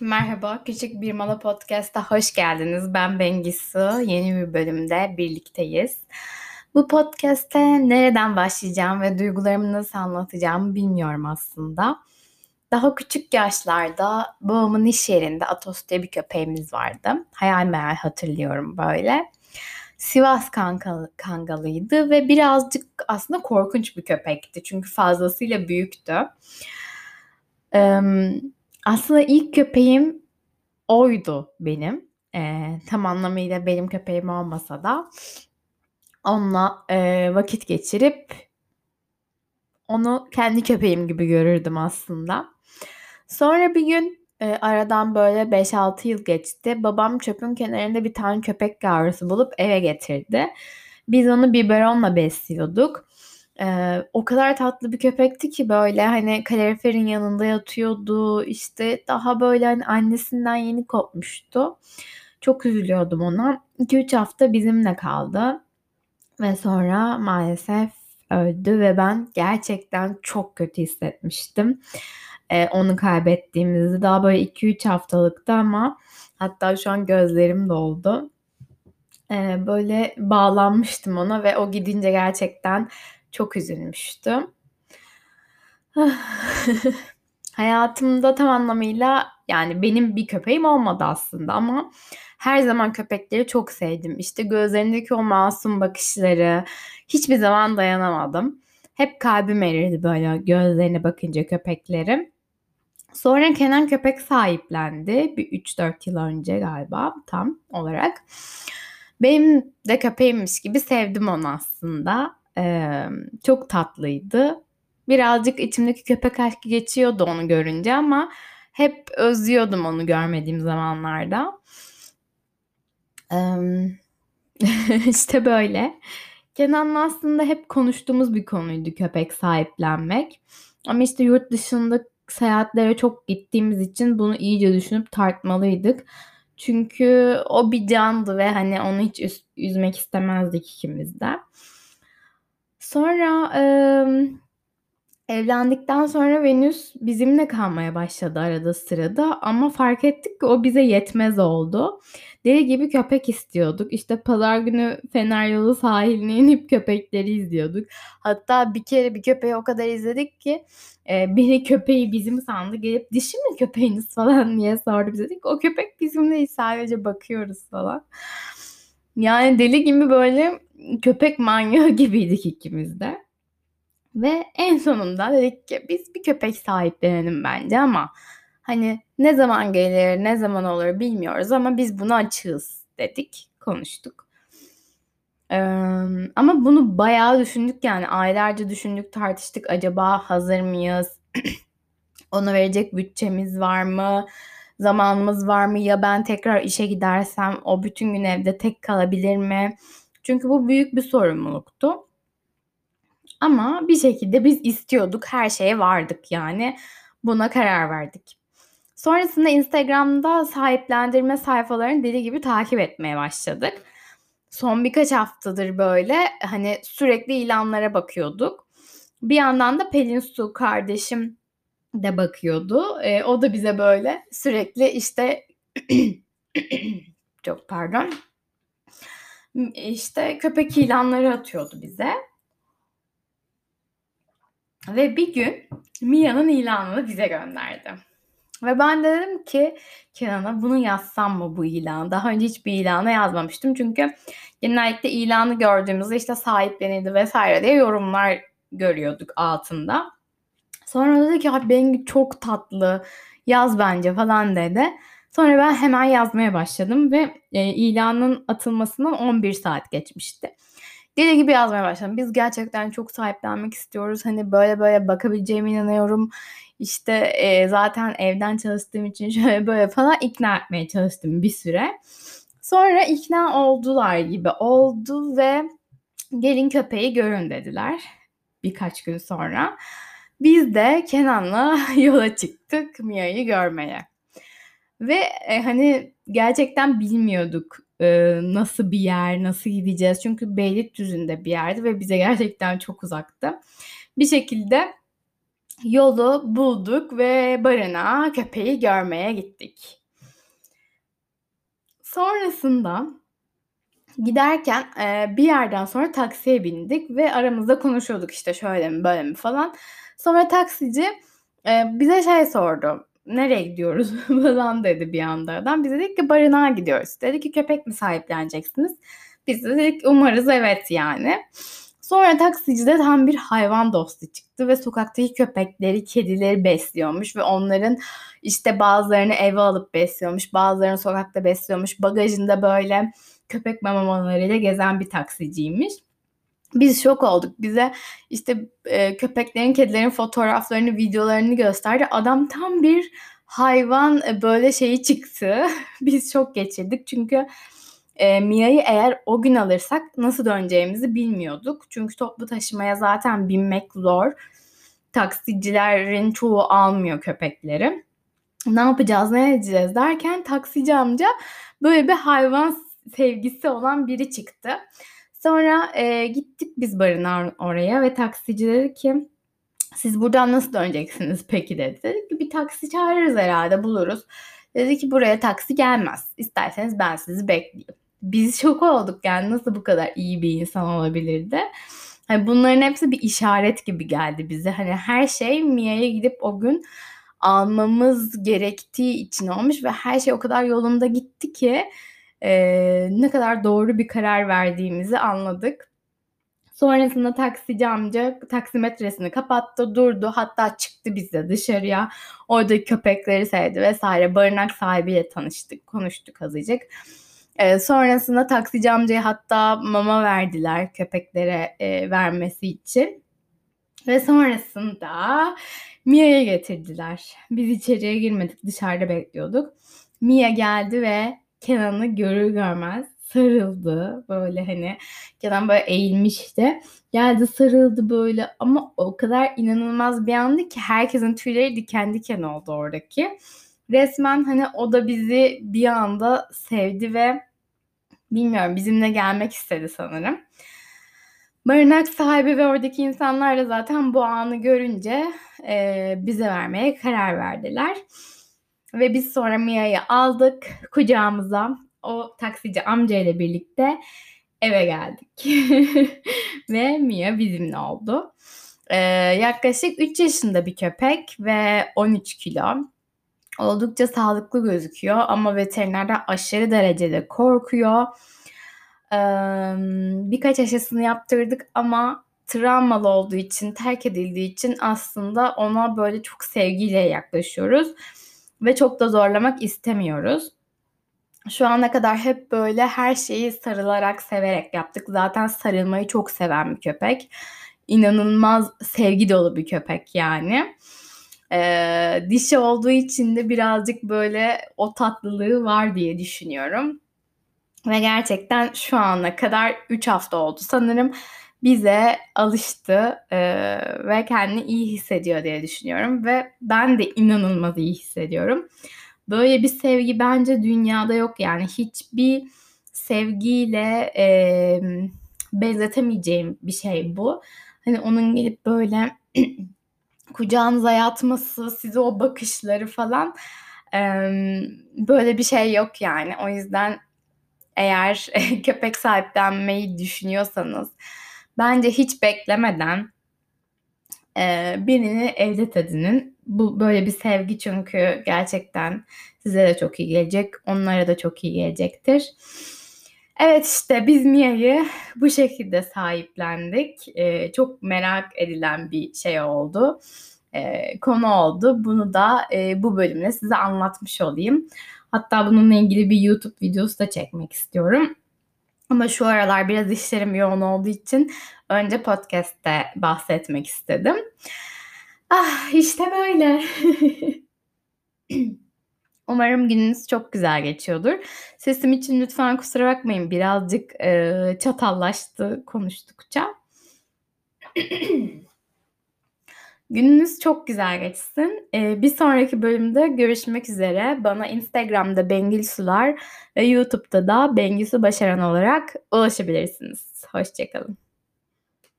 Merhaba, Küçük Bir Mala Podcast'a hoş geldiniz. Ben Bengisu. Yeni bir bölümde birlikteyiz. Bu podcast'te nereden başlayacağım ve duygularımı nasıl anlatacağımı bilmiyorum aslında. Daha küçük yaşlarda babamın iş yerinde Atos diye bir köpeğimiz vardı. Hayal meyal hatırlıyorum böyle. Sivas kankalı, kangalıydı ve birazcık aslında korkunç bir köpekti. Çünkü fazlasıyla büyüktü. Ee, aslında ilk köpeğim oydu benim. Eee, tam anlamıyla benim köpeğim olmasa da onunla, eee, vakit geçirip onu kendi köpeğim gibi görürdüm aslında. Sonra bir gün, eee, aradan böyle 5-6 yıl geçti. Babam çöpün kenarında bir tane köpek yavrusu bulup eve getirdi. Biz onu biberonla besliyorduk. Eee, o kadar tatlı bir köpekti ki böyle, hani, kaloriferin yanında yatıyordu. İşte, daha böyle, hani, annesinden yeni kopmuştu. Çok üzülüyordum ona. 2-3 hafta bizimle kaldı ve sonra maalesef öldü ve ben gerçekten çok kötü hissetmiştim, eee, onu kaybettiğimizde. Daha böyle 2-3 haftalıktı ama hatta şu an gözlerim doldu. Eee, böyle bağlanmıştım ona ve o gidince gerçekten çok üzülmüştüm. Hayatımda tam anlamıyla yani benim bir köpeğim olmadı aslında ama her zaman köpekleri çok sevdim. İşte gözlerindeki o masum bakışları hiçbir zaman dayanamadım. Hep kalbim erirdi böyle gözlerine bakınca köpeklerin. Sonra Kenan köpek sahiplendi. Bir 3-4 yıl önce galiba tam olarak. Benim de köpeğimmiş gibi sevdim onu aslında. Eee, çok tatlıydı. Birazcık içimdeki köpek aşkı geçiyordu onu görünce ama hep özlüyordum onu görmediğim zamanlarda. Emm, işte böyle. Kenan'la aslında hep konuştuğumuz bir konuydu köpek sahiplenmek. Ama işte yurt dışında seyahatlere çok gittiğimiz için bunu iyice düşünüp tartmalıydık. Çünkü o bir candı ve hani onu hiç üz üzmek istemezdik ikimiz de. Sonra, emm, evlendikten sonra Venüs bizimle kalmaya başladı arada sırada ama fark ettik ki o bize yetmez oldu. Deli gibi köpek istiyorduk. İşte pazar günü Fener Yolu sahiline inip köpekleri izliyorduk. Hatta bir kere bir köpeği o kadar izledik ki, eee, biri köpeği bizim sandı. Gelip "Dişi mi köpeğiniz?" falan diye sordu bize. Dedik "O köpek bizim değil, sadece bakıyoruz." falan. Yani deli gibi böyle köpek manyağı gibiydik ikimiz de. Ve en sonunda dedik ki biz bir köpek sahiplenelim bence ama hani ne zaman gelir, ne zaman olur bilmiyoruz ama biz buna açığız dedik, konuştuk. Emm, ama bunu bayağı düşündük yani aylarca düşündük, tartıştık. Acaba hazır mıyız? Ona verecek bütçemiz var mı? Zamanımız var mı? Ya ben tekrar işe gidersem o bütün gün evde tek kalabilir mi? Çünkü bu büyük bir sorumluluktu. Ama bir şekilde biz istiyorduk, her şeye vardık yani. Buna karar verdik. Sonrasında Instagram'da sahiplendirme sayfalarını deli gibi takip etmeye başladık. Son birkaç haftadır böyle hani sürekli ilanlara bakıyorduk. Bir yandan da Pelin Su kardeşim de bakıyordu. Eee, o da bize böyle sürekli işte çok pardon. İşte köpek ilanları atıyordu bize. Ve bir gün Mia'nın ilanını bize gönderdi. Ve ben de dedim ki Kenan'a bunu yazsam mı bu ilanı? Daha önce hiçbir ilana yazmamıştım. Çünkü genellikle ilanı gördüğümüzde işte sahiplenildi vesaire diye yorumlar görüyorduk altında. Sonra dedi ki abi Bengi çok tatlı yaz bence falan dedi. Sonra ben hemen yazmaya başladım ve e, ilanın atılmasından 11 saat geçmişti. Deli gibi yazmaya başladım. Biz gerçekten çok sahiplenmek istiyoruz. Hani böyle böyle bakabileceğime inanıyorum. İşte e, zaten evden çalıştığım için şöyle böyle falan ikna etmeye çalıştım bir süre. Sonra ikna oldular gibi oldu ve gelin köpeği görün dediler birkaç gün sonra. Biz de Kenan'la yola çıktık Mia'yı görmeye. Ve e, hani gerçekten bilmiyorduk e, nasıl bir yer, nasıl gideceğiz. Çünkü Beylikdüzü'nde bir yerdi ve bize gerçekten çok uzaktı. Bir şekilde yolu bulduk ve barınağa köpeği görmeye gittik. Sonrasında giderken e, bir yerden sonra taksiye bindik ve aramızda konuşuyorduk işte şöyle mi böyle mi falan. Sonra taksici e, bize şey sordu. Nereye gidiyoruz falan dedi bir anda adam. Biz dedik ki barınağa gidiyoruz. Dedi ki köpek mi sahipleneceksiniz? Biz de dedik umarız evet yani. Sonra taksici de tam bir hayvan dostu çıktı ve sokaktaki köpekleri, kedileri besliyormuş ve onların işte bazılarını eve alıp besliyormuş, bazılarını sokakta besliyormuş. Bagajında böyle köpek mamalarıyla gezen bir taksiciymiş. Biz şok olduk. Bize işte e, köpeklerin, kedilerin fotoğraflarını, videolarını gösterdi. Adam tam bir hayvan e, böyle şeyi çıktı. Biz çok geçirdik çünkü e, Mia'yı eğer o gün alırsak nasıl döneceğimizi bilmiyorduk. Çünkü toplu taşımaya zaten binmek zor. Taksicilerin çoğu almıyor köpekleri. Ne yapacağız, ne edeceğiz derken taksici amca böyle bir hayvan sevgisi olan biri çıktı. Sonra e, gittik biz barınağa oraya ve taksici dedi ki siz buradan nasıl döneceksiniz peki dedi. Dedik ki bir taksi çağırırız herhalde buluruz. Dedi ki buraya taksi gelmez. İsterseniz ben sizi bekleyeyim biz şok olduk yani nasıl bu kadar iyi bir insan olabilirdi. Hani bunların hepsi bir işaret gibi geldi bize. Hani her şey Mia'ya gidip o gün almamız gerektiği için olmuş ve her şey o kadar yolunda gitti ki e, ne kadar doğru bir karar verdiğimizi anladık. Sonrasında taksici amca taksimetresini kapattı, durdu. Hatta çıktı bize dışarıya. Orada köpekleri sevdi vesaire. Barınak sahibiyle tanıştık, konuştuk azıcık. E, sonrasında taksici amcaya hatta mama verdiler köpeklere e, vermesi için. Ve sonrasında Mia'ya getirdiler. Biz içeriye girmedik dışarıda bekliyorduk. Mia geldi ve Kenan'ı görür görmez sarıldı. Böyle hani Kenan böyle eğilmişti. Geldi sarıldı böyle ama o kadar inanılmaz bir andı ki herkesin tüyleri diken diken oldu oradaki. Resmen hani o da bizi bir anda sevdi ve bilmiyorum bizimle gelmek istedi sanırım. Barınak sahibi ve oradaki insanlar da zaten bu anı görünce e, bize vermeye karar verdiler. Ve biz sonra Mia'yı aldık kucağımıza. O taksici amca ile birlikte eve geldik. ve Mia bizimle oldu. Ee, yaklaşık 3 yaşında bir köpek ve 13 kilo oldukça sağlıklı gözüküyor ama veterinerler aşırı derecede korkuyor. Ee, birkaç aşısını yaptırdık ama travmalı olduğu için, terk edildiği için aslında ona böyle çok sevgiyle yaklaşıyoruz ve çok da zorlamak istemiyoruz. Şu ana kadar hep böyle her şeyi sarılarak, severek yaptık. Zaten sarılmayı çok seven bir köpek. İnanılmaz sevgi dolu bir köpek yani. Ee, dişi olduğu için de birazcık böyle o tatlılığı var diye düşünüyorum. Ve gerçekten şu ana kadar 3 hafta oldu sanırım bize alıştı e, ve kendini iyi hissediyor diye düşünüyorum ve ben de inanılmaz iyi hissediyorum. Böyle bir sevgi bence dünyada yok yani hiçbir sevgiyle e, benzetemeyeceğim bir şey bu. Hani onun gelip böyle kucağınıza yatması, size o bakışları falan böyle bir şey yok yani. O yüzden eğer köpek sahiplenmeyi düşünüyorsanız bence hiç beklemeden birini evlat edinin. Bu böyle bir sevgi çünkü gerçekten size de çok iyi gelecek, onlara da çok iyi gelecektir. Evet işte biz Mia'yı bu şekilde sahiplendik. Ee, çok merak edilen bir şey oldu. Ee, konu oldu. Bunu da e, bu bölümde size anlatmış olayım. Hatta bununla ilgili bir YouTube videosu da çekmek istiyorum. Ama şu aralar biraz işlerim yoğun olduğu için önce podcast'te bahsetmek istedim. Ah işte böyle. Umarım gününüz çok güzel geçiyordur. Sesim için lütfen kusura bakmayın. Birazcık e, çatallaştı konuştukça. Gününüz çok güzel geçsin. Ee, bir sonraki bölümde görüşmek üzere. Bana Instagram'da Bengil Sular ve YouTube'da da Bengil Su Başaran olarak ulaşabilirsiniz. Hoşçakalın.